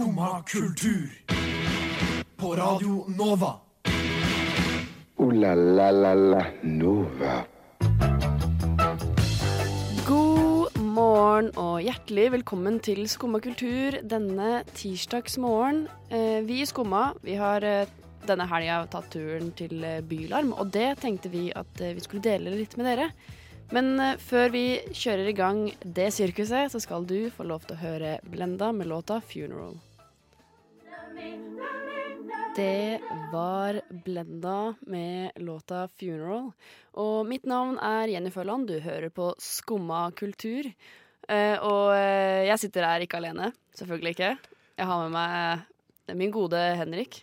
Skumma kultur. På Radio Nova. O-la-la-la-la Nova. God morgen og hjertelig velkommen til Skumma kultur denne tirsdagsmorgen. Eh, vi i Skumma vi har eh, denne helga tatt turen til eh, Bylarm, og det tenkte vi at vi skulle dele litt med dere. Men før vi kjører i gang det sirkuset, så skal du få lov til å høre Blenda med låta 'Funeral'. Det var Blenda med låta 'Funeral'. Og mitt navn er Jenny Førland Du hører på Skumma kultur. Eh, og eh, jeg sitter her ikke alene. Selvfølgelig ikke. Jeg har med meg min gode Henrik.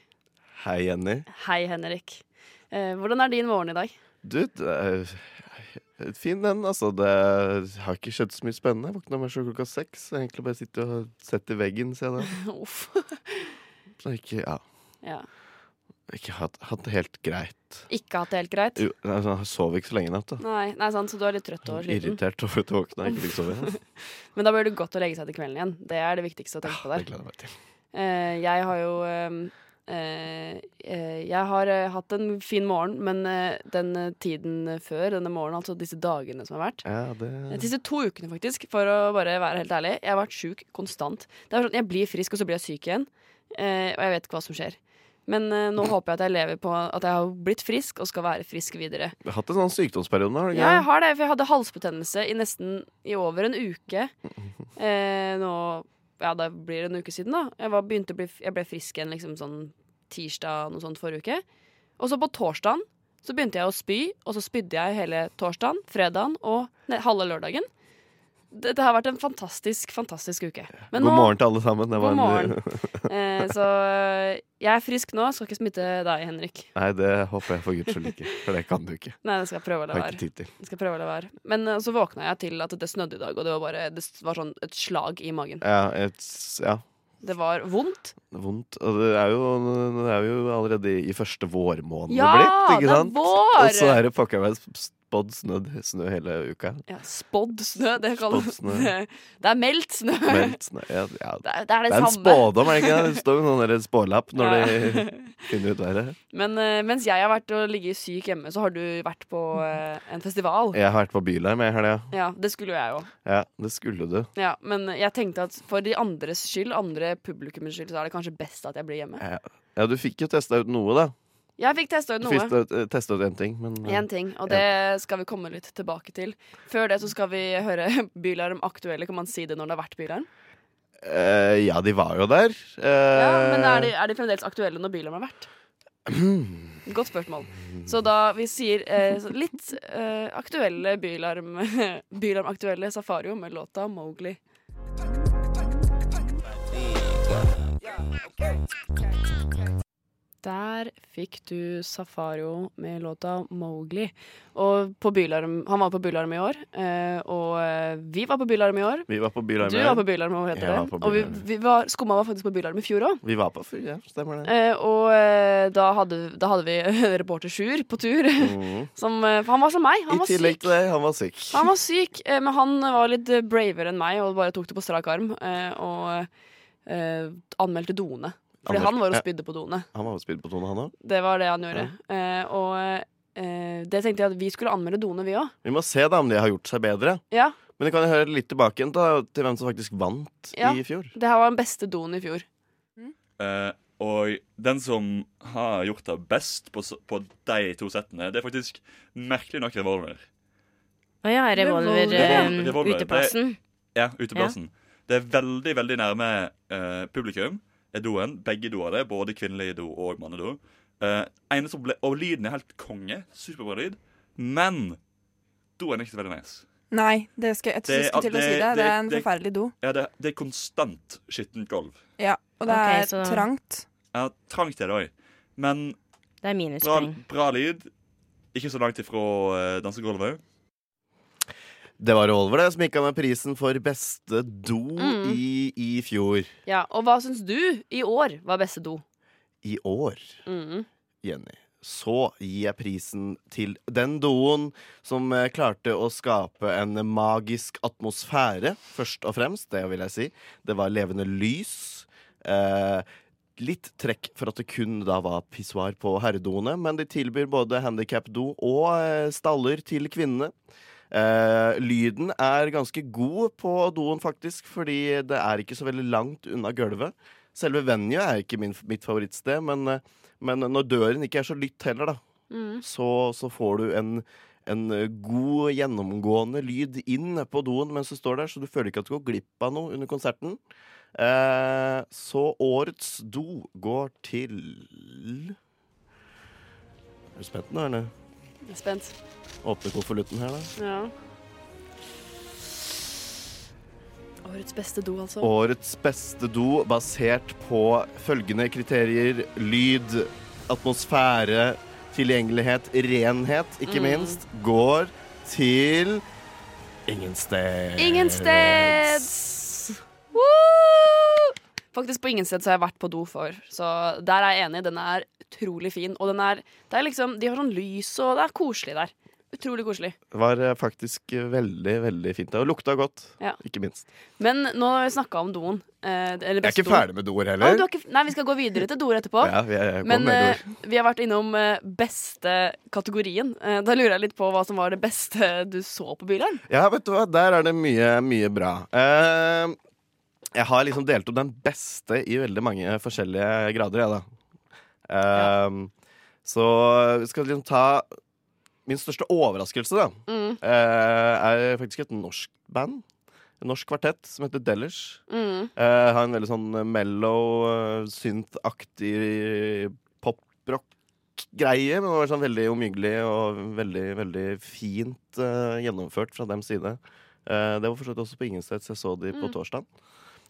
Hei, Jenny. Hei, Henrik. Eh, hvordan er din morgen i dag? Du, det er fin den, altså. Det har ikke skjedd så mye spennende. Våkna meg sjøl klokka seks. Egentlig bare sitte og setter veggen, ser jeg det. Uff. Så ikke, ja, ja. ikke hatt, hatt det helt greit. Ikke hatt det helt greit? Jo, altså, jeg sov ikke så lenge i natt, da. Nei, nei, sant, så du er litt trøtt og sliten. Irritert over at du våkna. Ikke fikk sove. Men da bør det godt å legge seg til kvelden igjen. Det er det viktigste å tenke på Det der. gleder jeg meg til. Uh, jeg har jo eh, Uh, uh, Jeg har uh, hatt en fin morgen, men den tiden før denne morgenen, altså disse dagene som har vært Ja, det Disse to ukene, faktisk, for å bare være helt ærlig. Jeg har vært sjuk konstant. Det er sånn, Jeg blir frisk, og så blir jeg syk igjen. Eh, og jeg vet ikke hva som skjer. Men eh, nå håper jeg at jeg lever på at jeg har blitt frisk og skal være frisk videre. Du har hatt en sånn sykdomsperiode nå, har du Ja, jeg har det, for jeg hadde halsbetennelse i nesten i over en uke. Eh, nå Ja, det blir en uke siden, da. Jeg, var, begynte å bli, jeg ble frisk igjen liksom sånn tirsdag noe sånt forrige uke. Og så på torsdagen så begynte jeg å spy, og så spydde jeg hele torsdagen, fredagen og halve lørdagen. Det, har vært en fantastisk, fantastisk uke. Men God nå- morgen til alle sammen. Det var God en- morgen. Eh, så eh, jeg er frisk nå, skal ikke smitte deg, Henrik. Nei, det håper jeg for guds skyld ikke. For det kan du ikke. Nei, det skal jeg prøve å la være. Men eh, så våkna jeg til at det snødde i dag, og det var bare Det var sånn et slag i magen. Ja, et, ja, Det var vondt. vondt. Og det er jo, det er jo allerede i første vårmåned Ja, blitt, ikke det er sant? vår! Og så er det pokker meg spådd snø, snø hele uka. Ja, Spådd snø. Det, snø. det, det er meldt snø. Meldt snø. Ja, ja. Det er det, er det, Det er en spådom, er det ikke? det? Det står jo sånn spålapp når Ja. de finner ut været. Men uh, mens jeg har vært og ligget syk hjemme, så har du vært på uh, en festival. Jeg har vært på Bylarm i helga. Ja, det skulle jo jeg òg. Ja, det skulle du. Ja, men jeg tenkte at for de andres skyld, andre publikummers skyld, så er det kanskje best at jeg blir hjemme. Ja, ja du fikk jo testa ut noe, da. Jeg fikk testa ut Du noe. fikk testa ut én ting, men eh, Én ting, og det skal vi komme litt tilbake til. Før det så skal vi høre Bylarm aktuelle. Kan man si det når det har vært Bylarm? Uh, Ja, de var jo der. Uh, Ja, men er de, er de fremdeles aktuelle når Bylarm har vært? Godt spørsmål. Så da vi sier eh, litt eh, aktuelle Bylarm Bylarm-aktuelle Safario med låta Mowgli. Der fikk du Safario med låta Mowgli. Og på Bylarm, han var på Bylarm i år, eh, og eh, vi var på Bylarm i år. Vi var på Bylarm. Du var på Bylarm, hva heter var det? Og vi, vi var, Skumma var faktisk på Bylarm i fjor òg. Vi var på fjor, ja, stemmer det. Eh, og da, hadde, da hadde vi reporter Sjur på tur. Mm. Som, han var som meg. Han I var tillegg til det, han var syk. Han var syk, men han var litt bravere enn meg og bare tok det på strak arm. Og anmeldte doene. Fordi han var og spydde på doene. Han var jo spydde på doene, han òg. Det var det han gjorde. Eh, og eh, det tenkte jeg at vi skulle anmelde doene, vi òg. Vi må se da om de har gjort seg bedre. Ja, Men vi kan høre litt tilbake igjen da, til hvem som faktisk vant Ja. i fjor. det her var den beste doen i fjor. Eh, og den som har gjort det best på, på de to settene, det er faktisk merkelig nok Revolver. Å ja, revolver, Revolver, eh, Revolver, uteplassen. Ja, uteplassen. Det er veldig, veldig nærme eh, publikum. Er doen. Begge doer det. Både kvinnelig do og mannedo. Uh, ble, og lyden er helt konge. Superbra lyd. Men doen er ikke så veldig nice. Nei, det skal, jeg Det- skulle til å si det. Det det- er en det- forferdelig do. Ja, det, det er konstant skittent gulv. Ja, og det okay, er så- trangt. Ja, trangt er det òg. Men Det er bra, bra lyd. Ikke så langt ifra uh, dansegulvet. Det var Revolver det som gikk av med prisen for beste do Mm. i, i fjor. Ja, Og hva syns du i år var beste do? I år, Mm. Jenny, så gir jeg prisen til den doen som eh, klarte å skape en magisk atmosfære, først og fremst. Det vil jeg si. Det var levende lys. Eh, litt trekk for at det kun da var pissoar på herredoene, men de tilbyr både handikap-do og eh, staller til kvinnene. Eh, lyden er ganske god på doen, faktisk, fordi det er ikke så veldig langt unna gulvet. Selve venue er ikke min, mitt favorittsted, men, men når døren ikke er så lytt heller, da, Mm. så, så får du en, en god, gjennomgående lyd inn på doen mens du står der, så du føler ikke at du går glipp av noe under konserten. Eh, så årets do går til Er du spent nå, eller? Jeg er spent. Åpne konvolutten her, da. Ja. Årets beste do, altså. Årets beste do basert på følgende kriterier. Lyd, atmosfære, tilgjengelighet, renhet, ikke Mm. minst, går til Ingensteds. Ingensteds! Woo! Faktisk på Ingensteds har jeg vært på do for, så der er jeg enig. Den er utrolig fin. Og den er, det er liksom, de har sånn lys, og det er koselig der. Utrolig koselig. Det var eh, faktisk eh, veldig, veldig fint. Og lukta godt, Ja. ikke minst. Men nå har vi snakka om doen. Eh, eller Jeg er ikke ferdig med doer heller. har ikke, nei, vi skal gå videre til doer etterpå. Ja, vi er, Men eh, vi har vært innom eh, beste kategorien. Eh, da lurer jeg litt på hva som var det beste du så på Bylarm. Ja, vet du hva, der er det mye, mye bra. Eh, jeg har liksom delt opp den beste i veldig mange forskjellige grader, Ja, da. Eh, Så vi skal liksom ta Min største overraskelse, da, Mm, uh, er faktisk et norsk band. En norsk kvartett som heter Dellers. mm, Uh, har en veldig sånn mellow, eh, synth-aktig pop-rock-greie. Men det var sånn veldig omhyggelig og veldig, veldig fint uh, gjennomført fra dem side. Det var for så vidt også på Ingensteds. Jeg så de på Mm. torsdag.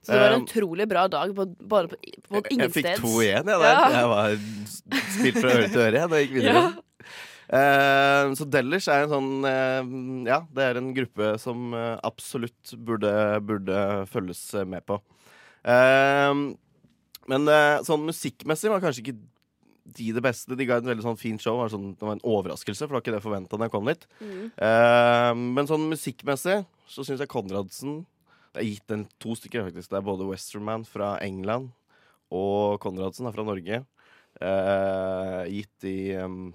Så det var en Um, utrolig bra dag på, bare på, på Jeg, jeg fikk to igjen, jeg, der. Ja. Jeg var spilt fra øre til øre da jeg gikk videre. Ja. Uh, så Dellers er en sånn uh, Ja, det er en gruppe som uh, absolutt burde, burde følges eh, med på. Men eh, sånn musikkmessig var kanskje ikke de det beste. De ga et veldig sånn fint show. Var, sånn, det var en overraskelse, for det var ikke det forventa da jeg kom dit. Mm. Men sånn musikkmessig så syns jeg Konradsen Det er gitt en to stykker, faktisk. Det er både Westerman fra England og Konradsen er fra Norge. Eh, gitt i um,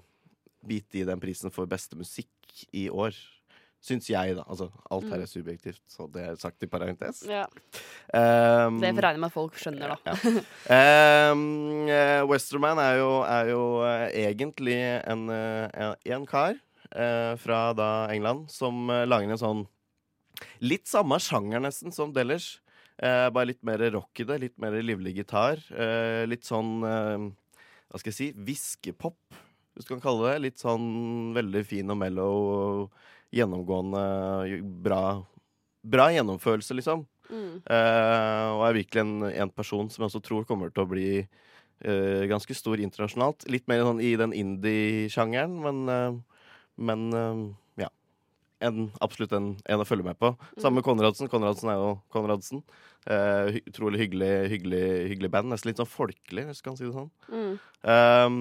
gitt i den prisen for beste musikk i år. Syns jeg, da. Altså, alt her er subjektivt, så det er sagt i parentes. Ja, Um, det regner regne med at folk skjønner, da. Um, eh, Westerman er jo, er jo eh, egentlig en, eh, en, en kar eh, fra da England som lager en sånn Litt samme sjanger nesten som Dellers. Eh, bare litt mer rock i det. Litt mer livlig gitar. Eh, litt sånn eh, Hva skal jeg si? Hviskepop, hvis du kan kalle det. Litt sånn veldig fin og mellow. Gjennomgående bra, bra gjennomførelse, liksom. Mm. Eh, og er virkelig en, en person som jeg også tror kommer til å bli eh, ganske stor internasjonalt. Litt mer sånn i den indie-sjangeren, men, eh, men. En, absolutt en, en å følge med på. Samme med Konradsen. Konradsen er jo Konradsen. Uh, utrolig hyggelig, hyggelig, hyggelig band. Nesten litt sånn folkelig, hvis du kan si det sånn. Mm. Um,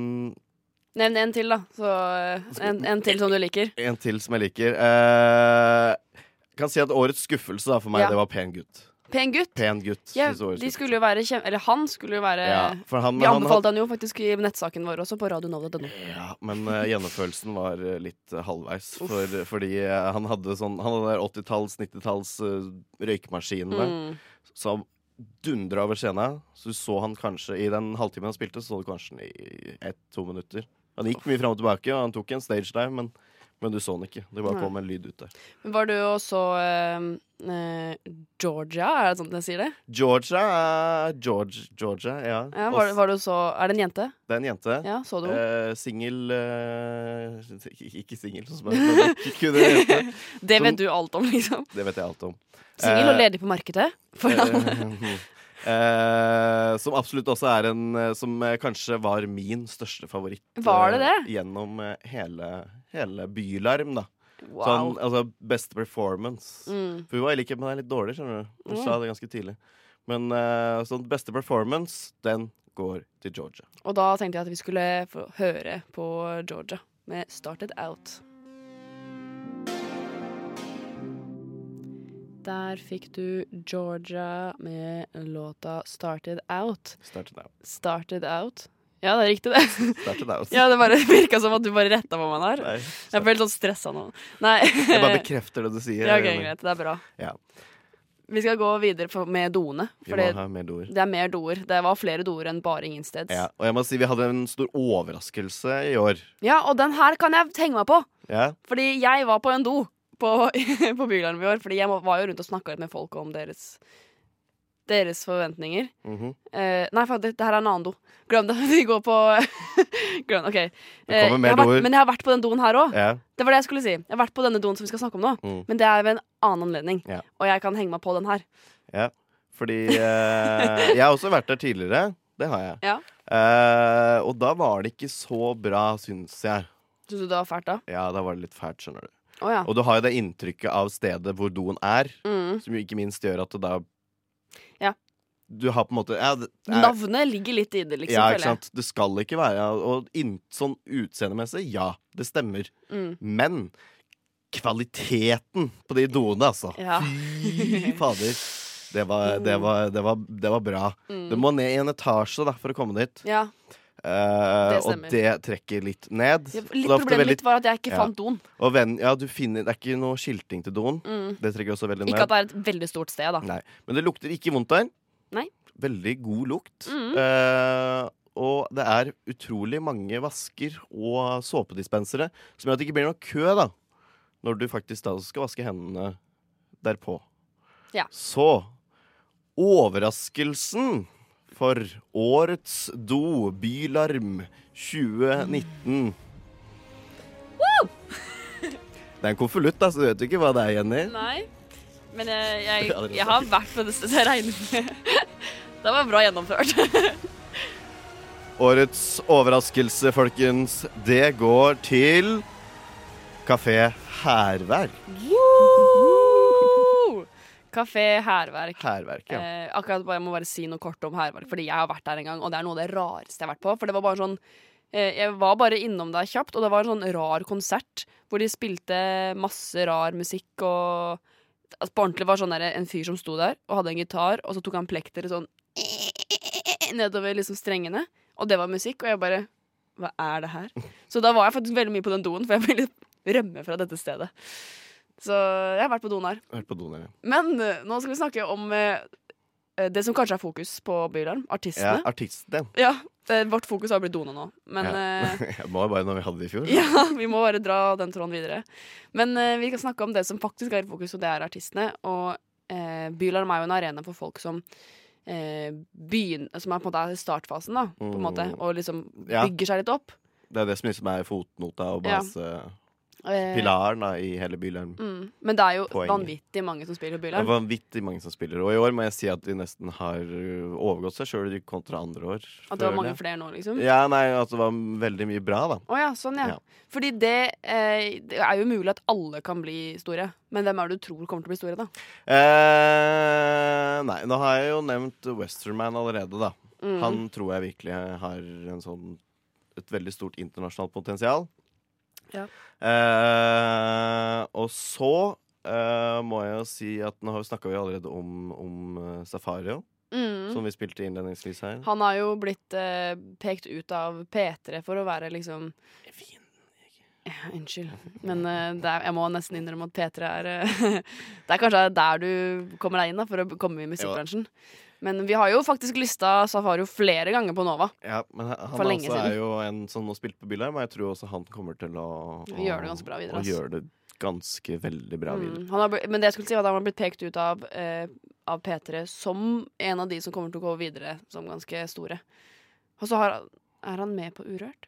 Nevn en til, da. Så, eh, en, en til som du liker. en til som jeg liker. Uh, kan si at årets skuffelse da, for meg, Ja. det var Pen gutt. Pen gutt. Pen gutt. Ja, de skulle jo være kjem... Eller han skulle jo være ja, han, Vi men han anbefalte han jo faktisk i nettsaken vår også, på radionova.no. Ja, men uh, gjennomførelsen var eh, litt uh, halvveis. For, fordi han hadde sånn Han hadde der 80-talls, 90-talls uh, røykmaskinene Mm. som dundra over scenen. Så du så han kanskje I den halvtimen han spilte, så du kanskje han i ett-to minutter. Han gikk mye fram og tilbake, og han tok en stage dive, men, men du så den ikke. Det bare Nei. kom en lyd ut der. Men Var du også eh, eh, Georgia, er det sånn jeg sier det? Georgia er George, Georgia, ja. Ja, var, var du så Er det en jente? Det er en jente. Ja, så du? Eh, Singel eh, Ikke singel, som jeg kunne hete. Det som- vet du alt om, liksom. Det vet jeg alt om. Singel og Eh, ledig på markedet. For han. Eh, som absolutt også er en eh, Som eh, kanskje var min største favoritt. Var det eh, det? Gjennom hele, hele Bylarm, da. Wow. Sånn, altså best performance. Mm. For hun var i likhet med deg litt dårlig, skjønner du. Hun Mm. sa det ganske tidlig. Men eh, sånn beste performance, den går til Georgia. Og da tenkte jeg at vi skulle få høre på Georgia med 'Started Out'. Der fikk du Georgia med låta 'Started Out'. Started out. Started Out. Ja, det er riktig, det. Started out. Ja, Det bare virka som at du bare retta på meg der. Nei, Jeg ble litt sånn stressa nå. Nei. jeg bare bekrefter det du sier. Ja, ok, greit. Det er bra. Ja. Vi skal gå videre med doene. For det, det er mer doer. Det var flere doer enn bare ingensteds. Ja, og jeg må si vi hadde en stor overraskelse i år. Ja, og den her kan jeg henge meg på. Ja, Fordi jeg var på en do på, på Bylarm i år. Fordi jeg var jo rundt og snakka litt med folk om deres deres forventninger. Mm -hmm. uh, nei, for det, det her er en annen do. Glem det. Vi går på Glem. OK. Uh, jeg vært, men jeg har vært på den doen her òg. Yeah. Det var det jeg skulle si. Jeg har vært på denne doen som vi skal snakke om nå. Mm. Men det er ved en annen anledning. Yeah. Og jeg kan henge meg på den her. ja. Fordi uh, Jeg har også vært der tidligere. Det har jeg. Ja. Og da var det ikke så bra, syns jeg. Syns du det var fælt da? Ja, da var det litt fælt, skjønner du. Å ja. Og du har jo det inntrykket av stedet hvor doen er, Mm. som jo ikke minst gjør at det da Ja. Du har på en måte ja, det er- Navnet ligger litt i det, liksom. ja, ikke sant? Det skal ikke være Og in, sånn utseendemessig, ja, det stemmer. Mm. Men kvaliteten på de doene, altså. Ja. Fy fader. Det var, det, var, det, var, det var bra. Mm. Du må ned i en etasje da, for å komme dit. Ja. Det og det trekker litt ned. Ja, Litt Problemet veldig- mitt var at jeg ikke Ja. fant doen. Og venn, ja, du finner, det er ikke noe skilting til doen. Mm. Det trekker også veldig ned. Ikke at det er et veldig stort sted, da. Nei. Men det lukter ikke vondt der. Nei. Veldig god lukt. Mm. Uh, og det er utrolig mange vasker og såpedispensere som gjør at det ikke blir noe kø da når du faktisk da skal vaske hendene derpå. Ja. Så overraskelsen for årets do, Bylarm 2019 Det er en konvolutt, da, så du vet jo ikke hva det er, Jenny. Nei. Men jeg, jeg, jeg har vært på det stedet jeg regner med. Det var bra gjennomført. Årets overraskelse, folkens, det går til Kafé Hærverk. Kafé Hærverk. Hærverk, ja. Eh, akkurat bare, Jeg må bare si noe kort om Hærverk, fordi jeg har vært der en gang, og det er noe av det rareste jeg har vært på. For det var bare sånn eh, Jeg var bare innom der kjapt, og det var en sånn rar konsert hvor de spilte masse rar musikk og altså, På ordentlig var sånn der, en fyr som sto der og hadde en gitar, og så tok han plekteret sånn nedover liksom strengene, og det var musikk, og jeg bare Hva er det her? Så da var jeg faktisk veldig mye på den doen, for jeg ville rømme fra dette stedet. Så jeg har vært på doen her. Vært på doen her, ja. Men eh, nå skal vi snakke om eh, det som kanskje er fokus på Bylarm. Ja, Artistene. artisten. Ja, eh, Vårt fokus har blitt doene nå. Men eh, Jeg må bare når vi hadde det i fjor. ja, vi må bare dra den tråden videre. Men eh, vi skal snakke om det som faktisk er i fokus, og det er artistene. Og eh, Bylarm er jo en arena for folk som eh, begynner, som er på en måte er i startfasen, da, på en måte, Mm. og liksom Ja. bygger seg litt opp. Det er det som liksom er fotnota og Ja. base pilaren da, i hele Bylarm. Mm, men det er jo Poenget. vanvittig mange som spiller Det er vanvittig mange som spiller. Og i år må jeg si at de nesten har uh, overgått seg sjøl kontra andre år. At det var mange flere nå, liksom. Ja, nei, at det var veldig mye bra, da. Å ja, sånn ja. Ja. Fordi det, eh, det er jo mulig at alle kan bli store. Men hvem er det du tror kommer til å bli store, da? Eh, nei, nå har jeg jo nevnt Westerman allerede, da. Mm. Han tror jeg virkelig har en sånn, et veldig stort internasjonalt potensial. Ja. Eh, og så eh, må jeg jo si at nå snakka vi allerede om, om eh, Safario, Mm. som vi spilte innledningsvis her. Han har jo blitt eh, pekt ut av P3 for å være liksom ja, Unnskyld. Men uh, er, jeg må nesten innrømme at P3 er uh, Det er kanskje der du kommer deg inn da for å komme i musikkbransjen. Men vi har jo faktisk lista Safario flere ganger på Nova. Ja, men han For lenge altså siden. er jo en som nå spilte på Bylarm, og jeg tror også han kommer til å, å Gjøre det ganske bra videre, gjøre det ganske veldig bra videre. Mm. Han har, men det jeg skulle si var at han har blitt pekt ut av, eh, av P3 som en av de som kommer til å gå videre som ganske store. Og så har, er han med på Urørt.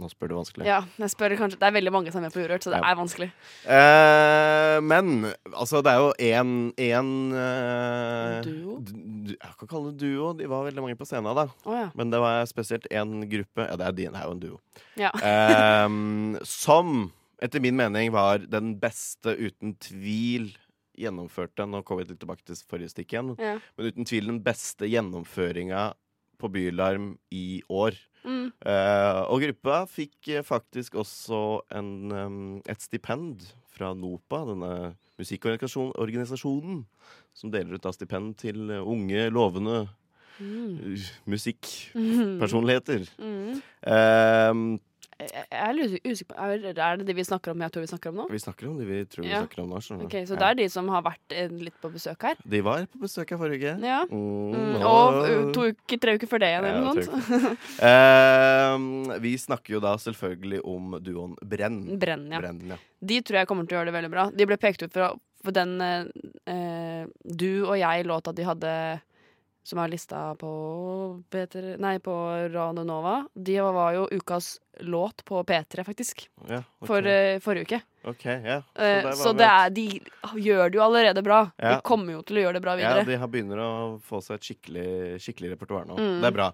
Nå spør du vanskelig. Ja, jeg spør kanskje Det er veldig mange som er med på Urørt, så det Ja. er vanskelig. Eh, men altså, det er jo én eh, Duo? du- Jeg kan kalle det duo. De var veldig mange på scenen, da. Oh, ja. Men det var spesielt én gruppe Ja, det er, din, det er jo en duo. Ja. eh, som etter min mening var den beste, uten tvil, gjennomførte Nå kommer vi litt tilbake til forrige stikk igjen. Men uten tvil den beste gjennomføringa på Bylarm i år. Mm. Uh, og gruppa fikk eh, faktisk også en, um, et stipend fra NOPA, denne musikkorganisasjonen, som deler ut da stipend til unge, lovende Mm. uh, musikkpersonligheter. Mm. Ehm, Jeg er litt usikker på Er det de vi snakker om jeg tror vi snakker om nå? vi snakker om de vi tror vi Ja. snakker om nå. skjønner Okay, Så det er de som har vært eh, litt på besøk her? De var på besøk her forrige uke. Ja. Mm, Mm, og- og uh, to uker, tre uker før det igjen, eller noe sånt. Ehm, vi snakker jo da selvfølgelig om duoen Brenn. Brenn, ja. Brenn, ja. De tror jeg kommer til å gjøre det veldig bra. De ble pekt ut for, for den eh, Du og jeg-låta de hadde som er lista på P3 Nei, på Radio Nova. De var jo ukas låt på P3, faktisk. Ja, okay. For uh, forrige uke. Ok, ja. Så, der så det er, de gjør det jo allerede bra. Ja. De kommer jo til å gjøre det bra videre. Ja, de har begynner å få seg et skikkelig, skikkelig repertoar nå. Mm. Det er bra.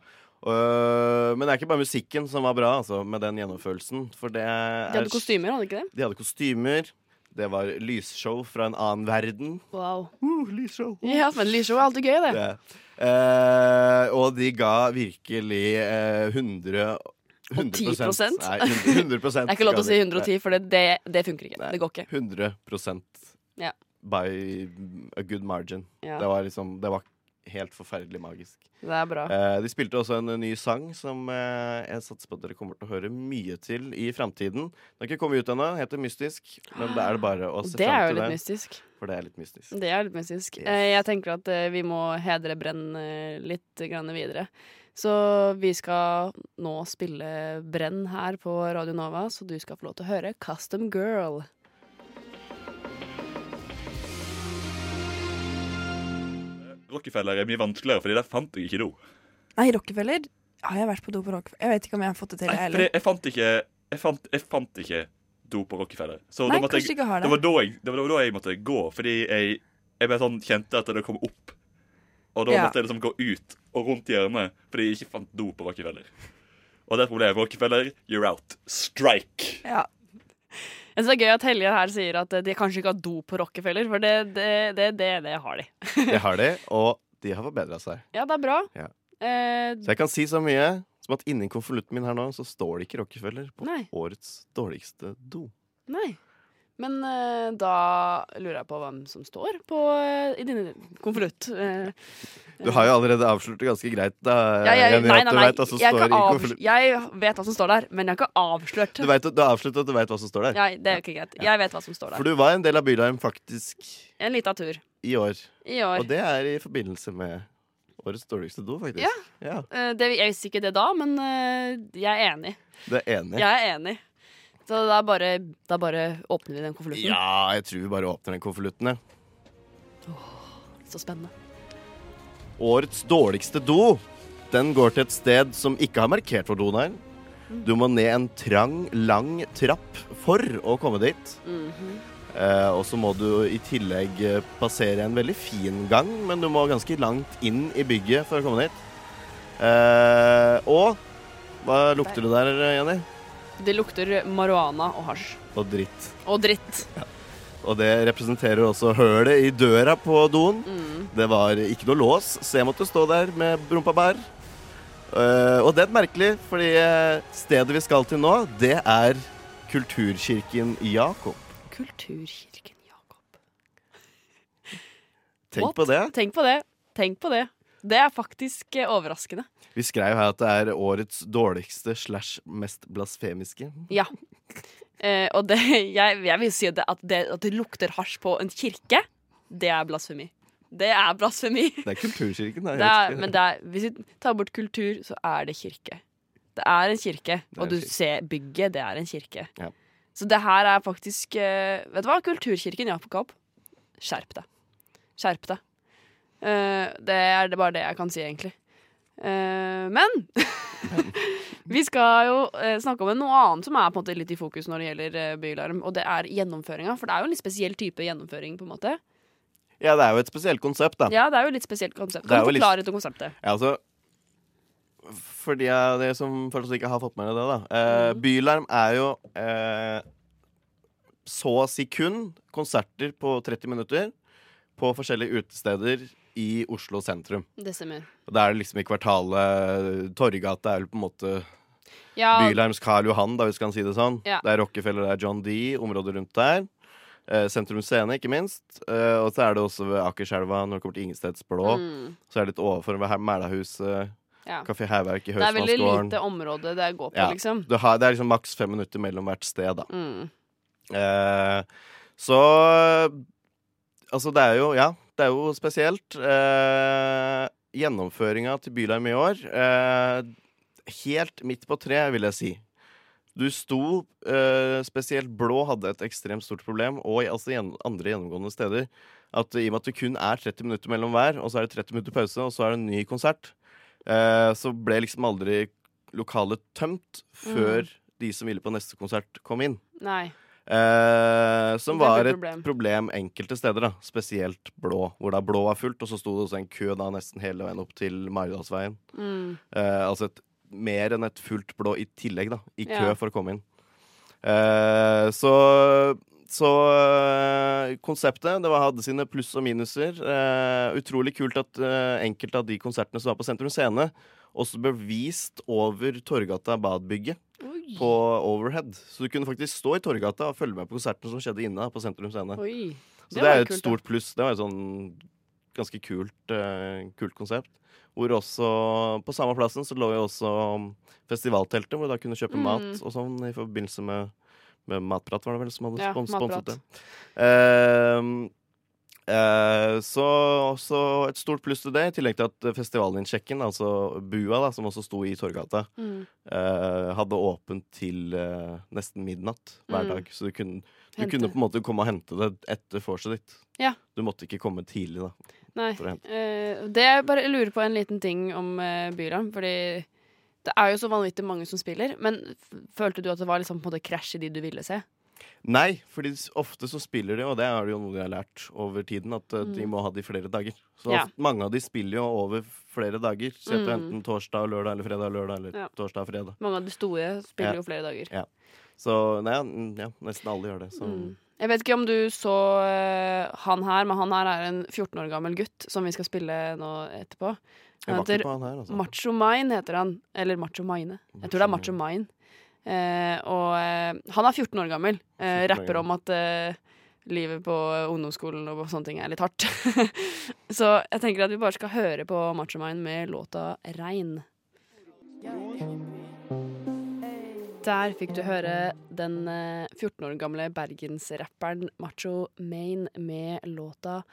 Uh, men det er ikke bare musikken som var bra, altså, med den gjennomførelsen. For det er de hadde kostymer, hadde ikke det? De hadde kostymer. Det var lysshow fra en annen verden. Wow. Uh, lysshow. Ja, men lysshow er alltid gøy, det. Det. Eh, og de ga virkelig eh, 100 100 10%? Nei, 100, 100 Det er ikke lov til å si 110, for det, det, det funker ikke. Nei. Det går ikke. 100 Ja. by a good margin. Ja, Det var liksom Det var helt forferdelig magisk. det er bra. Eh, de spilte også en ny sang som eh, jeg satser på at dere kommer til å høre mye til i framtiden. Den har ikke kommet ut ennå, heter Mystisk, men det er det bare å se det fram til det. mystisk. For det er litt mystisk. Det er litt mystisk. Yes. Eh, Jeg tenker at eh, vi må hedre Brenn eh, litt grann videre. Så vi skal nå spille Brenn her på Radio Nova, så du skal få lov til å høre Custom Girl. Rockefeller er mye vanskeligere, Fordi der fant jeg ikke do. Nei, Rockefeller har jeg vært på do på Rockefeller. Jeg vet ikke om jeg har fått det til, jeg heller. jeg fant ikke Jeg fant, jeg fant ikke do på Rockefeller. Så Nei, da måtte jeg, ikke har det, det. var jeg, det var da jeg måtte gå, fordi jeg, jeg ble sånn kjente at det kom opp. Og da Ja. måtte jeg liksom gå ut og rundt hjørnet fordi jeg ikke fant do på Rockefeller. Og det er problemet. Rockefeller, you're out. Strike. Ja. Jeg synes det er gøy at Helge her sier at eh, de kanskje ikke har do på Rockefeller, for det, det, det, det, det har de. Det har de, og de har forbedra seg. Ja, det er bra. Ja. Eh, Så jeg kan si så mye som at inni konvolutten min her nå, så står det ikke Rockefeller på Nei. årets dårligste do. nei. Men eh, da lurer jeg på hvem som står på, eh, i din konvolutt. Eh, Du har jo allerede avslørt det ganske greit, da. jeg, Jenny, nei, at nei, du nei. vet hva som Jeg, står kan jeg vet hva som står der, men jeg har ikke avslørt. Du, vet, du har avsluttet at du vet hva som står der. Ja, det er ikke greit. Jeg vet hva som står For der. du var en del av Bylarm faktisk En liten tur i år. i år. Og det er i forbindelse med årets dårligste do, faktisk. Ja. ja. Eh, det, jeg visste ikke det da, men eh, jeg er enig. Det er enig. Jeg er enig. Så da bare, da bare åpner vi den konvolutten. Ja, jeg tror vi bare åpner den konvolutten, jeg. Så spennende. Årets dårligste do Den går til et sted som ikke har markert hvor doen er. Du må ned en trang, lang trapp for å komme dit. Mhm. Eh, og så må du i tillegg eh, passere en veldig fin gang, men du må ganske langt inn i bygget for å komme dit. Eh, og hva lukter det der, Jenny? Det lukter marihuana og hasj. Og dritt. Og dritt. Og det representerer også hølet i døra på doen. Mm. Det var ikke noe lås, så jeg måtte stå der med rumpa bær. Uh, og det er merkelig, fordi eh, stedet vi skal til nå, det er Kulturkirken Jakob. Kulturkirken Jakob. Tenk What? på det. Tenk på det. Tenk på det. Det er faktisk eh, overraskende. Vi skrev her at det er årets dårligste slash mest blasfemiske. Ja. Eh, og det, jeg, jeg vil si at det, at, det, lukter hasj på en kirke, det er blasfemi. Det er blasfemi. Det er Kulturkirken. Det er, men det er, hvis vi tar bort kultur, så er det kirke. Det er en kirke, er og du kirke. ser bygget, det er en kirke. Ja. Så det her er faktisk eh, Vet du hva? Kulturkirken Jakob, skjerp deg. Skjerp deg. Eh, det er det bare det jeg kan si, egentlig. Uh, men vi skal jo uh, snakke om noe annet som er på en måte litt i fokus når det gjelder uh, Bylarm, og det er gjennomføringa. For det er jo en litt spesiell type gjennomføring, på en måte. Ja, det er jo et spesielt konsept, da. Ja, det er jo litt spesielt konsept. Kan du forklare litt- konseptet? Ja, altså For de som føler ikke har fått med det, da. Mm. Bylarm er jo så å si kun konserter på 30 minutter på forskjellige utesteder i Oslo sentrum. Det stemmer. Og Da er det liksom i kvartalet Torgata er vel på en måte Ja, Bylarms Karl Johan, da, hvis vi kan si det sånn. Ja. Det er Rockefeller, det er John D, området rundt der. Eh, Sentrum Scene, ikke minst. Eh, og så er det også ved Akerselva når det kommer til Ingsteds Blå. Mm, Så er det litt overfor ved Mælahuset, ja. Kafé Hærverk i Det er veldig lite område det går på, Ja. liksom. Du har, det er liksom maks fem minutter mellom hvert sted, da. Mm. Eh, så Altså, det er jo Ja, det er jo spesielt. Eh, Gjennomføringa til Bylarm i år eh, Helt midt på tre, vil jeg si. Du sto eh, Spesielt Blå hadde et ekstremt stort problem, og i- altså andre gjennomgående steder. At i og med at det kun er 30 minutter mellom hver, og så er det 30 minutter pause, og så er det en ny konsert, eh, så ble liksom aldri lokalet tømt før de som ville på neste konsert, kom inn. Nei. Eh, som var et problem. problem. enkelte steder, da. Spesielt blå, hvor da blå var fullt, og så sto det også en kø da nesten hele veien opp til Maridalsveien. Mm. Eh, altså et, mer enn et fullt blå i tillegg, da. I kø Ja. for å komme inn. Eh, så så konseptet det var, hadde sine pluss og minuser. Uh, utrolig kult at uh, enkelte av de konsertene som var på Sentrum Scene, også ble vist over Torgata Badbygget på overhead. Så du kunne faktisk stå i Torgata og følge med på konsertene som skjedde inne på Sentrum Scene. Oi. Så det, er et kult, stort pluss. Det var et sånn ganske kult, uh, kult konsept. Hvor også På samme plassen så lå jo også festivalteltet, hvor du da kunne kjøpe Mm. mat og sånn i forbindelse med, med Matprat, var det vel, som hadde Ja, spons sponset det. Uh, uh, så, også et stort pluss til det, i tillegg til at festivalinnsjekken, altså Bua, da, som også sto i Torgata, Mm. uh, hadde åpent til nesten midnatt hver Mm. dag. Så du kunne, du kunne på en måte komme og hente det etter vorset ditt. Ja. Du måtte ikke komme tidlig, da. Nei. Det jeg bare lurer på en liten ting om Bylarm, fordi det er jo så vanvittig mange som spiller. Men følte du at det var liksom på en måte krasj i de du ville se? Nei, for ofte så spiller de, og det er det jo noe de har lært over tiden, at eh, de Mm. må ha de flere dager. Så Ja. mange av de spiller jo over flere dager. Så Mm. enten torsdag og lørdag, eller fredag og lørdag, eller Ja. torsdag og fredag. Mange av de store spiller Ja. jo flere dager. Så nei, ja, nesten alle gjør det. Så Mm. Jeg vet ikke om du så uh, han her, men han her er en 14 år gammel gutt som vi skal spille nå etterpå. Han heter altså. Macho Mine heter han. Eller Macho Mine. Jeg tror det er Macho Mine. Eh, og eh, han er 14 år gammel. Eh, rapper om at eh, livet på ungdomsskolen og sånne ting er litt hardt. Så jeg tenker at vi bare skal høre på Macho Mine med låta 'Regn'. Der fikk du høre den eh, 14 år gamle bergensrapperen Macho Maine med låta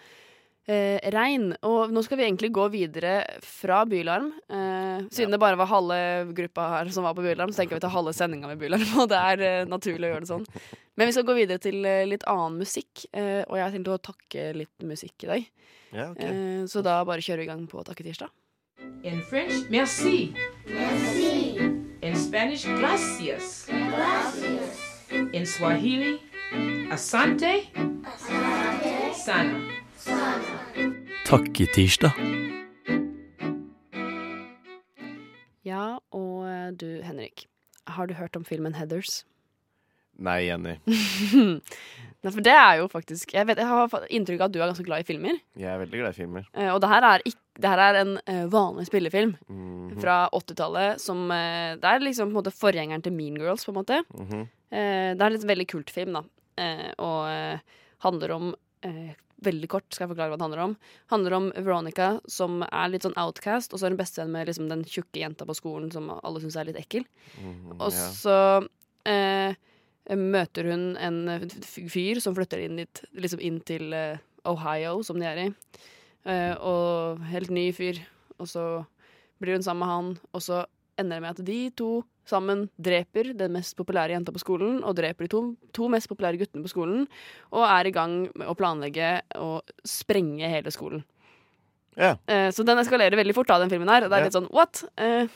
eh, Regn. Og nå skal vi egentlig gå videre fra Bylarm. Eh, siden det bare var halve gruppa her som var på Bylarm, så tenker vi å ta halve sendinga med Bylarm. Og det er eh, naturlig å gjøre det sånn. Men vi skal gå videre til eh, litt annen musikk. Eh, og jeg har tenkt å takke litt musikk i dag. Ja, ok. Eh, så da bare kjører vi i gang på Takketirsdag. In French, merci. Merci. In Spanish, gracias. Gracias. In Swahili, asante. Asante. Sana. Takketirsdag. Ja, og eh, du Henrik. Har du hørt om filmen Heathers? Nei, Jenny. Nei, for det er jo faktisk Jeg, vet, jeg har inntrykk av at du er ganske glad i filmer. Jeg er veldig glad i filmer. Eh, og det her er, ikk- det her er en eh, vanlig spillefilm Mhm, fra 80-tallet som eh, Det er liksom på en måte forgjengeren til Mean Girls, på en måte. mhm. Eh, det er en veldig kult film, da. Eh, og handler om eh, Veldig kort skal jeg forklare hva det handler om. Handler om Veronica som er litt sånn outcast, og så er hun bestevenn med liksom, den tjukke jenta på skolen som alle syns er litt ekkel. Mhm, Og ja. så eh, møter hun en fyr som flytter inn, dit, liksom inn til eh, Ohio, som de er i. Eh, og helt ny fyr. Og så blir hun sammen med han, og så ender det med at de to sammen dreper den mest populære jenta på skolen, og dreper de to, to mest populære guttene på skolen, og er i gang med å planlegge å sprenge hele skolen. Ja. Eh, så den eskalerer veldig fort, da, den filmen her. Det er litt sånn what? Eh,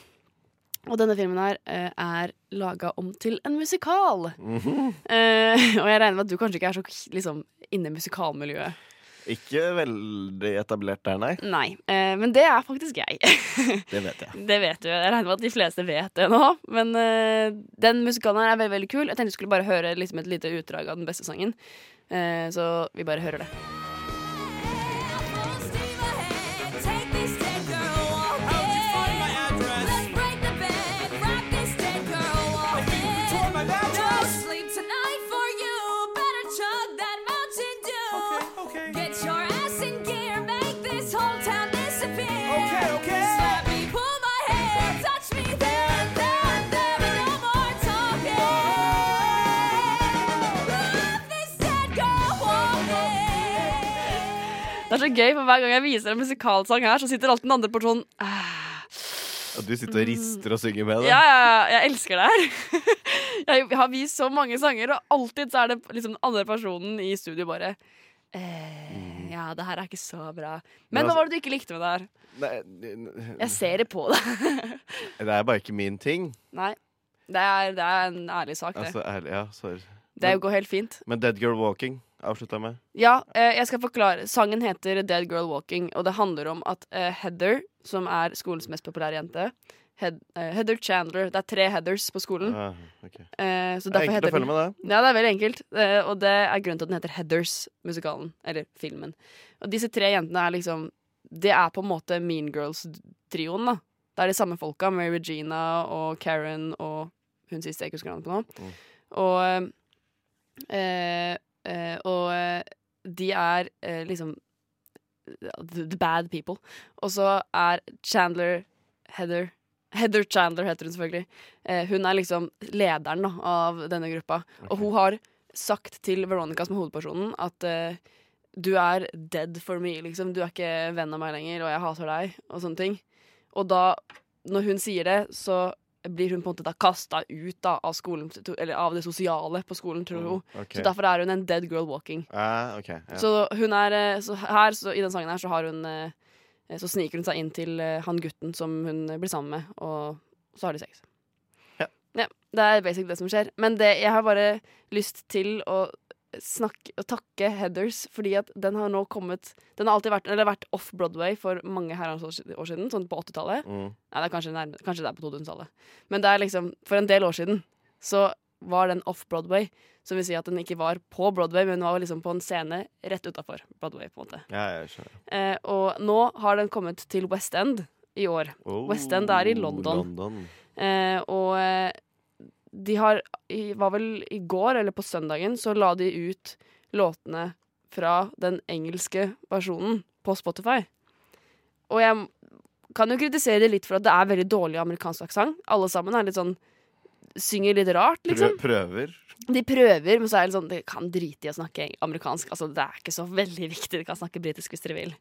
og denne filmen her eh, er laga om til en musikal. Mhm. Eh, og jeg regner med at du kanskje ikke er så liksom, inne i musikalmiljøet. Ikke veldig etablert der, nei. Nei. Eh, men det er faktisk jeg. Det vet jeg. det vet du. Jeg regner med at de fleste vet det nå. Men eh, den musikalen her er veldig, veldig kul. Jeg tenkte vi skulle bare høre liksom, et lite utdrag av den beste sangen. Eh, så vi bare hører det. Er så gøy, for hver gang jeg viser en musikalsang her, så sitter alltid den andre personen ah. Og du sitter og rister og synger med det. Ja, ja, ja, jeg elsker det her. jeg har vist så mange sanger, og alltid så er det liksom den andre personen i studio bare eh, Ja, det her er ikke så bra. Men Men hva var det du ikke likte med det her? Nei, Jeg ser det på deg. det er bare ikke min ting. Nei. Det er, det er en ærlig sak, det. Altså, ærlig, ja, sorry. Det går helt fint. Men Dead Girl Walking avslutta med. Ja, eh, jeg skal forklare. Sangen heter Dead Girl Walking, og det handler om at eh, Heather, som er skolens mest populære jente Head, eh, Heather Chandler Det er tre Heathers på skolen. Ah, okay. Så Det er enkelt å følge med det. Ja, det er veldig enkelt. Og det er grunnen til at den heter Heathers, musikalen. Eller filmen. Og disse tre jentene er liksom Det er på en måte Mean Girls-trioen, da. Det er de samme folka. Mary Regina og Karen og hun siste jeg ikke husker navnet på nå. Mm. Og eh, Og eh, de er eh, liksom the, bad people. Og så er Chandler Heather Heather Chandler heter hun selvfølgelig. Eh, hun er liksom lederen da, av denne gruppa. Og hun har sagt til Veronica, som er hovedpersonen, at eh, du er dead for me, liksom. Du er ikke venn av meg lenger, og jeg hater deg, og sånne ting. Og da, når hun sier det, så blir hun på en måte da kasta ut da, av skolen, eller av det sosiale på skolen, tror hun. Mm, okay. Så derfor er hun en dead girl walking. Uh, okay, yeah. Så hun er eh, så her, så i den sangen her, så har hun eh, Så sniker hun seg inn til eh, han gutten som hun blir sammen med, og så har de sex. Ja. Det er basic det som skjer. Men det, jeg har bare lyst til å snakke takke Heathers, fordi at den har nå kommet Den har alltid vært, eller vært off-Broadway for mange herrens år siden, sånn på 80-tallet. Mm. Nei, det kanskje, kanskje det er på 2000-tallet. Men det er liksom, for en del år siden så var den off-Broadway. Som vil si at den ikke var på Broadway, men var liksom på en scene rett utafor Broadway. på en måte. Ja, jeg skjønner. Eh, og nå har den kommet til West End i år. Oh, West End er i London. London. Eh, og eh, de har Var vel i går, eller på søndagen, så la de ut låtene fra den engelske versjonen på Spotify. Og jeg kan jo kritisere det litt for at det er veldig dårlig amerikansk aksent. Alle sammen er litt sånn Synger litt rart, liksom. Prøver. De prøver, men så er det sånn De kan drite i å snakke amerikansk. Altså, det er ikke så veldig viktig. De kan snakke britisk hvis dere vil.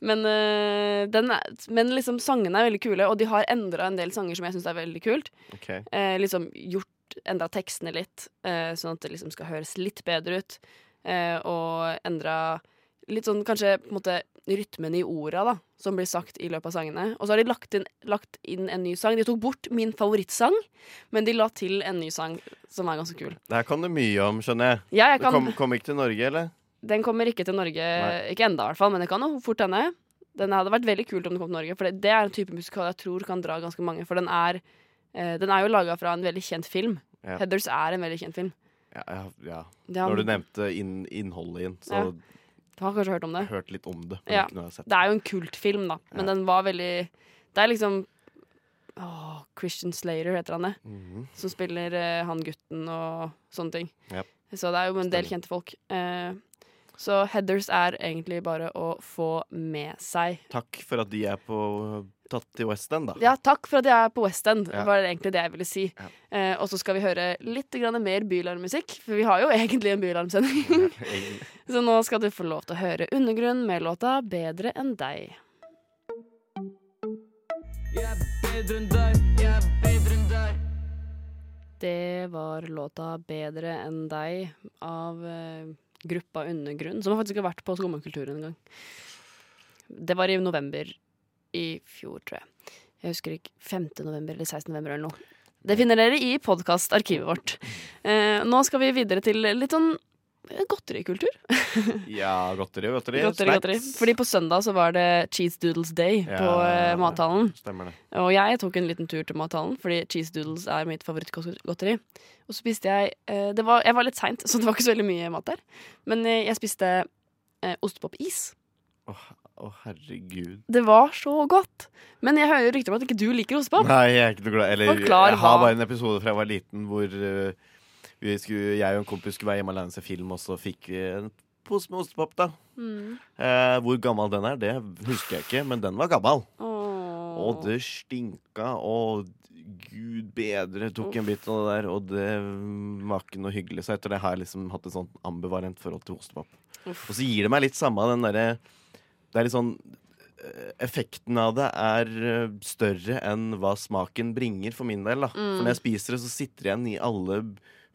Men, øh, den er, men liksom sangene er veldig kule, og de har endra en del sanger som jeg syns er veldig kult. Okay. Eh, liksom gjort Endra tekstene litt, eh, sånn at det liksom skal høres litt bedre ut. Eh, og endra litt sånn kanskje på en måte rytmen i orda da, som blir sagt i løpet av sangene. Og så har de lagt inn, lagt inn en ny sang. De tok bort min favorittsang, men de la til en ny sang som er ganske kul. Det her kan det mye om, skjønner jeg. Ja, jeg kan, kom, kom ikke til Norge, eller? Den kommer ikke til Norge, Nei. ikke enda i hvert fall, men det kan jo fort hende. Den hadde vært veldig kult om den kom til Norge, for det, det er en type musikal jeg tror kan dra ganske mange. For den er, eh, den er jo laga fra en veldig kjent film. Ja. Heathers er en veldig kjent film. Ja, ja, ja. Når du nevnte inn, innholdet i den, så Ja. Har kanskje hørt om det? hørt litt om det. Men Ja. Det er jo en kultfilm, da, men Ja. den var veldig Det er liksom Åh, Christian Slater heter han det. Mhm. Som spiller eh, han gutten og sånne ting. Yep. Så det er jo en del kjente folk. Eh, så Heathers er egentlig bare å få med seg. Takk for at de er på tatt til West End, da. Ja, takk for at jeg er på West End, Ja. var egentlig det jeg ville si. Ja. Eh, og så skal vi høre litt grann mer bylarmmusikk, for vi har jo egentlig en bylarmsending. Så nå skal du få lov til å høre Undergrunn med låta 'Bedre enn deg'. Det var låta 'Bedre enn deg' av eh, gruppa Undergrunn, som faktisk har vært på Skummakulturen en gang. Det var i november i fjor, tror jeg. Jeg husker ikke 5. november eller 16. november eller noe. Det finner dere i podkastarkivet vårt. Eh, nå skal vi videre til litt sånn eh, godterikultur. Ja, godteri og godteri. Godteri, godteri. Fordi på søndag så var det Cheese Doodles Day Ja, på eh, mathallen. Stemmer det. Og jeg tok en liten tur til mathallen, fordi cheese doodles er mitt favorittgodteri. Og så spiste jeg eh, det var, Jeg var litt seint, så det var ikke så veldig mye mat der. Men eh, jeg spiste eh, ostepopis. Å, herregud. Det var så godt! Men jeg hører rykter om at ikke du liker ostepop. Nei, jeg er ikke noe glad Eller Forklar jeg har hva. bare en episode fra jeg var liten hvor eh, vi skulle, jeg og en kompis skulle være hjemme alene og se film, og så fikk vi en pose med ostepop, da. Mm. Eh, hvor gammel den er, det husker jeg ikke, men den var gammel. Og det stinka, og gud bedre tok en bit av det der, og det var ikke noe hyggelig. Så etter det har jeg liksom hatt et sånt ambivalent forhold til ostepop. Og så gir det meg litt samme den derre Det er litt sånn eh, Effekten av det er eh, større enn hva smaken bringer, for min del. da Mm. For når jeg spiser det, så sitter det igjen i alle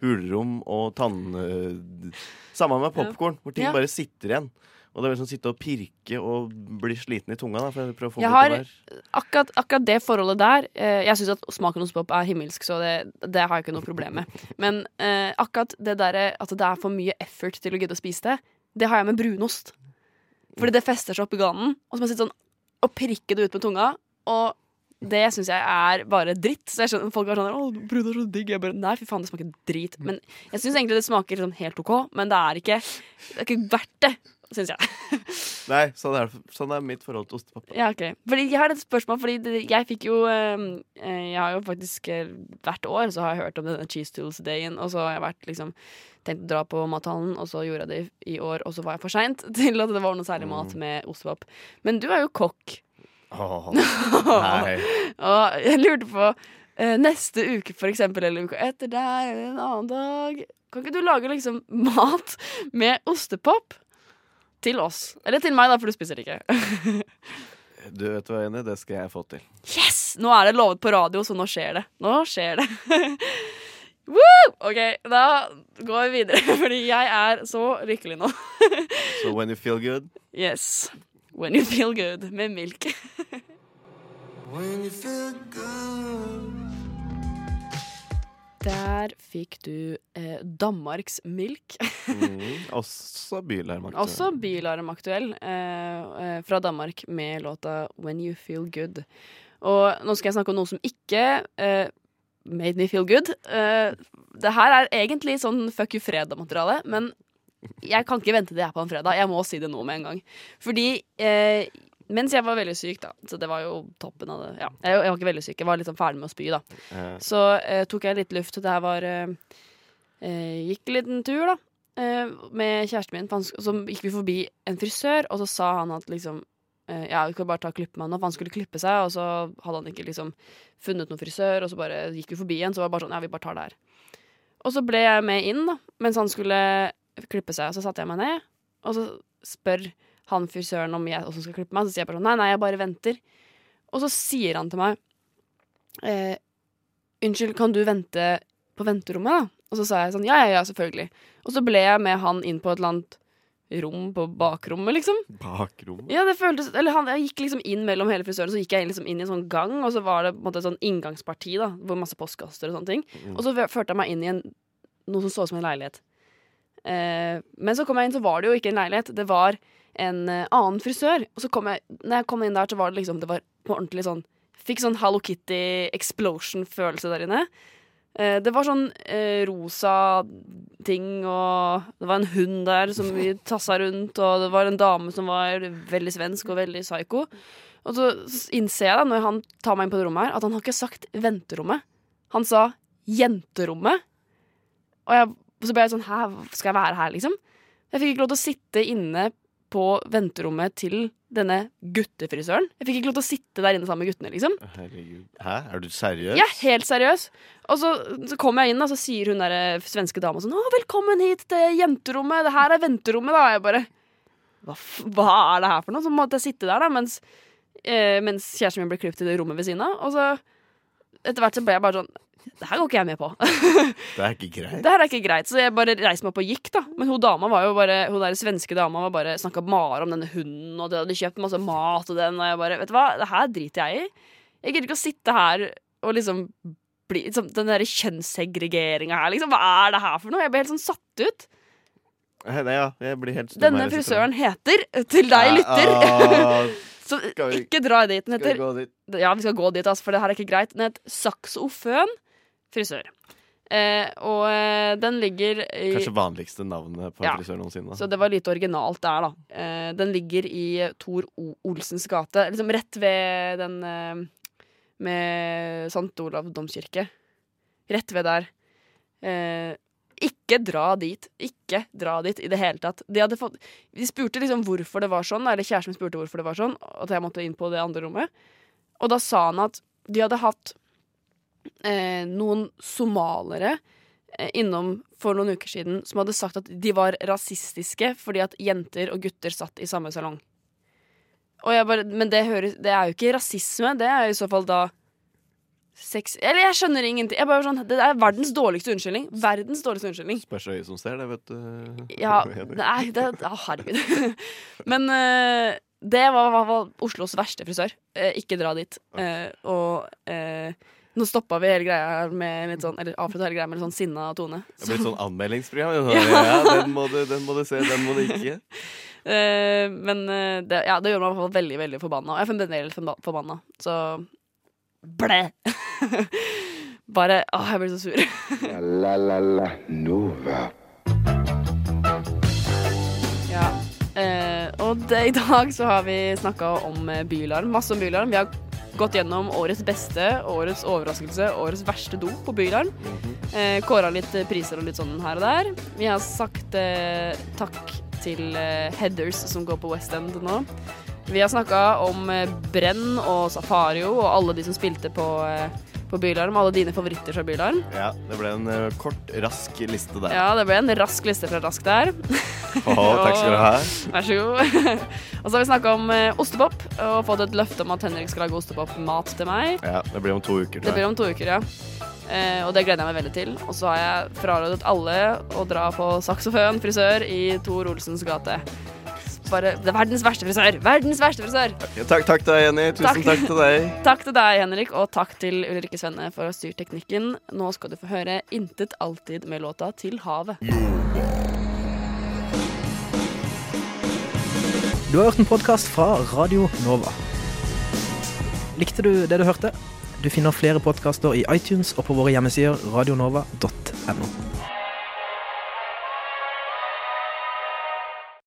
hulrom og tann... eh, Samme med popkorn, hvor ting Ja. bare sitter igjen. Og det er liksom sitte og pirke og bli sliten i tunga. da jeg Jeg har- Akkurat, akkurat det forholdet der eh, Jeg syns at smaken hos pop er himmelsk, så det, det har jeg ikke noe problem med. Men eh, akkurat det derre at det er for mye effort til å gidde å spise det, det har jeg med brunost. Fordi det fester seg opp i ganen, og så må jeg sitte sånn og prikke det ut med tunga. Og det syns jeg er bare dritt. Så jeg skjønner Folk er sånn 'Å, brun er så digg'. Jeg bare Nei, fy faen, det smaker drit. Men jeg syns egentlig det smaker sånn helt OK, men det er ikke, det er ikke verdt det, syns jeg. Nei, sånn er, sånn er mitt forhold til ostepop. Ja, ok. Fordi jeg har et spørsmål, fordi jeg fikk jo eh, eh, Jeg har jo faktisk eh, hvert år så har jeg hørt om denne Cheese Tools Dayen, og så har jeg vært liksom tenkt å dra på mathallen, og så gjorde jeg det i, år, og så var jeg for seint til at det var noe særlig mat med ostepop. Men du er jo kokk, Åh, nei. og jeg lurte på eh, neste uke, for eksempel, eller uka etter der, eller en annen dag Kan ikke du lage liksom mat med ostepop? Til oss. Eller til meg, da, for du spiser det ikke. Du vet hva, Jenny, det skal jeg få til. Yes! Nå er det lovet på radio, så nå skjer det. Nå skjer det. Woo! OK, da går vi videre, fordi jeg er så lykkelig nå. So when you feel good Yes. When you feel good med milk. Der fikk du eh, Danmarks milk. mm, Også bylarm. Også Bylarm aktuell eh, eh, fra Danmark med låta When You Feel Good. Og nå skal jeg snakke om noe som ikke eh, made me feel good. Eh, det her er egentlig sånn fuck you fredag-materiale, men jeg kan ikke vente til jeg er på en fredag. Jeg må si det nå med en gang. Fordi eh, mens jeg var veldig syk, da, så det var jo toppen av det Ja, jeg, jeg var ikke veldig syk, jeg var liksom ferdig med å spy, da. Eh, Så eh, tok jeg litt luft. Det her var eh, eh, Gikk en liten tur, da. Eh, med kjæresten min. han Så gikk vi forbi en frisør, og så sa han at liksom eh, Ja, vi kan bare ta og klippe meg nå, for han skulle klippe seg, og så hadde han ikke liksom funnet noen frisør, og så bare gikk vi forbi en, så var det bare sånn Ja, vi bare tar det her. Og så ble jeg med inn, da, mens han skulle klippe seg, og så satte jeg meg ned, og så spør han frisøren om jeg også skal klippe meg, så sier jeg bare sånn Nei, nei, jeg bare venter. Og så sier han til meg eh, Unnskyld, kan du vente på venterommet, da? Og så sa jeg sånn, ja, ja, ja, selvfølgelig. Og så ble jeg med han inn på et eller annet rom på bakrommet, liksom. Bakrommet? Ja, det føltes Eller han, jeg gikk liksom inn mellom hele frisøren, så gikk jeg liksom inn i en sånn gang, og så var det på en måte et sånn inngangsparti, da, hvor masse postkasser og sånne ting. Mm. Og så førte jeg meg inn i en, noe som så ut som en leilighet. Eh, men så kom jeg inn, så var det jo ikke en leilighet. Det var en eh, annen frisør. Og så kom jeg Når jeg kom inn der, så var det liksom Det var på ordentlig sånn Fikk sånn Hello Kitty explosion-følelse der inne. Eh, det var sånn eh, rosa ting, og det var en hund der som vi tassa rundt, og det var en dame som var veldig svensk og veldig psycho. Og så innser jeg da, når han tar meg inn på det rommet her, at han har ikke sagt venterommet. Han sa jenterommet. Og jeg, så ble jeg sånn Hæ, skal jeg være her, liksom? Jeg fikk ikke lov til å sitte inne på venterommet til denne guttefrisøren. Jeg fikk ikke lov til å sitte der inne sammen med guttene, liksom. Herregud. Hæ, er du seriøs? Ja, helt seriøs. Og så, så kommer jeg inn, og så sier hun der eh, svenske dama sånn 'Å, velkommen hit til jenterommet. Det her er venterommet', da. Og jeg bare hva, hva er det her for noe? Så måtte jeg sitte der, da, mens, eh, mens kjæresten min ble klippet i det rommet ved siden av. Og så etter hvert så ble jeg bare sånn Det her går ikke jeg med på. Det er ikke greit. Det her er ikke greit. Så jeg bare reiste meg opp og gikk, da. Men hun dama var jo bare Hun der svenske dama var bare snakka bare om denne hunden, og de hadde kjøpt masse mat og den, og jeg bare Vet du hva, det her driter jeg i. Jeg gidder ikke å sitte her og liksom bli liksom, Den derre kjønnssegregeringa her, liksom. Hva er det her for noe? Jeg ble helt sånn satt ut. Eh, Nei, ja, jeg blir helt stum Denne frisøren heter, til deg lytter Ah, Så vi- ikke dra dit. Den skal vi gå dit? Ja, vi skal gå dit, altså, for det her er ikke greit. Den heter Saxo Føn frisør. Eh, og eh, den ligger i Kanskje vanligste navnet på Ja. frisør noensinne. Så det var lite originalt der, da. Eh, den ligger i Tor o Olsens gate, liksom rett ved den eh, med St. Olav domkirke. Rett ved der. Eh, ikke dra dit. Ikke dra dit i det hele tatt. De, fått, de spurte liksom hvorfor det var sånn, eller kjæresten spurte hvorfor det var sånn, at jeg måtte inn på det andre rommet. Og da sa han at de hadde hatt eh, noen somalere eh, innom for noen uker siden som hadde sagt at de var rasistiske fordi at jenter og gutter satt i samme salong. Bare, men det, høres, det er jo ikke rasisme, det er i så fall da sex Eller jeg skjønner ingenting. Jeg sånn, det er verdens dårligste unnskyldning. Verdens dårligste unnskyldning. Spørs øyet som ser det, vet du. Ja, nei, det, Å, herregud. Men eh, det var, var, var Oslos verste frisør. Eh, ikke dra dit. Eh, og eh, nå stoppa vi hele greia med litt sånn Eller avslutta hele greia med litt sånn sinna tone. Det blir et sånn anmeldingsprogram. Ja, den, må du, den må du se, den må du ikke. Uh, men eh, det, ja, det gjør meg i hvert fall veldig veldig forbanna. Og jeg er fremdeles forba- forbanna. Så blæ! Bare Å, jeg blir så sur. La la la la Nova. ja. Uh, og det, i dag så har vi snakka om bylarm. Masse om bylarm. Vi har gått gjennom årets beste, årets overraskelse, årets verste do på Bygdalen. Eh, Kåra litt priser og litt sånn her og der. Vi har sagt eh, takk til eh, Headers som går på West End nå. Vi har snakka om eh, Brenn og Safario og alle de som spilte på, eh, på Bylarm. Alle dine favoritter fra Bylarm. Ja, det ble en uh, kort, rask liste der. Ja, det ble en rask liste fra Rask der. Å, takk skal du ha. Vær så god. og så har vi snakka om uh, ostepop og fått et løfte om at Henrik skal lage ostepopmat til meg. Ja, det blir om to uker. Det blir om to uker, ja. Uh, og det gleder jeg meg veldig til. Og så har jeg frarådet alle å dra på Saxofon frisør i Tor Olsens gate. Bare, det er verdens verste frisør! Verdens verste frisør! Okay, takk, takk til deg, Jenny. Tusen Takk. takk, til deg. Takk til deg, Henrik, og takk til Ulrikke Svenne for å styre teknikken. Nå skal du få høre Intet alltid med låta Til havet. Du har hørt en podkast fra Radio Nova. Likte du det du hørte? Du finner flere podkaster i iTunes og på våre hjemmesider radionova.no.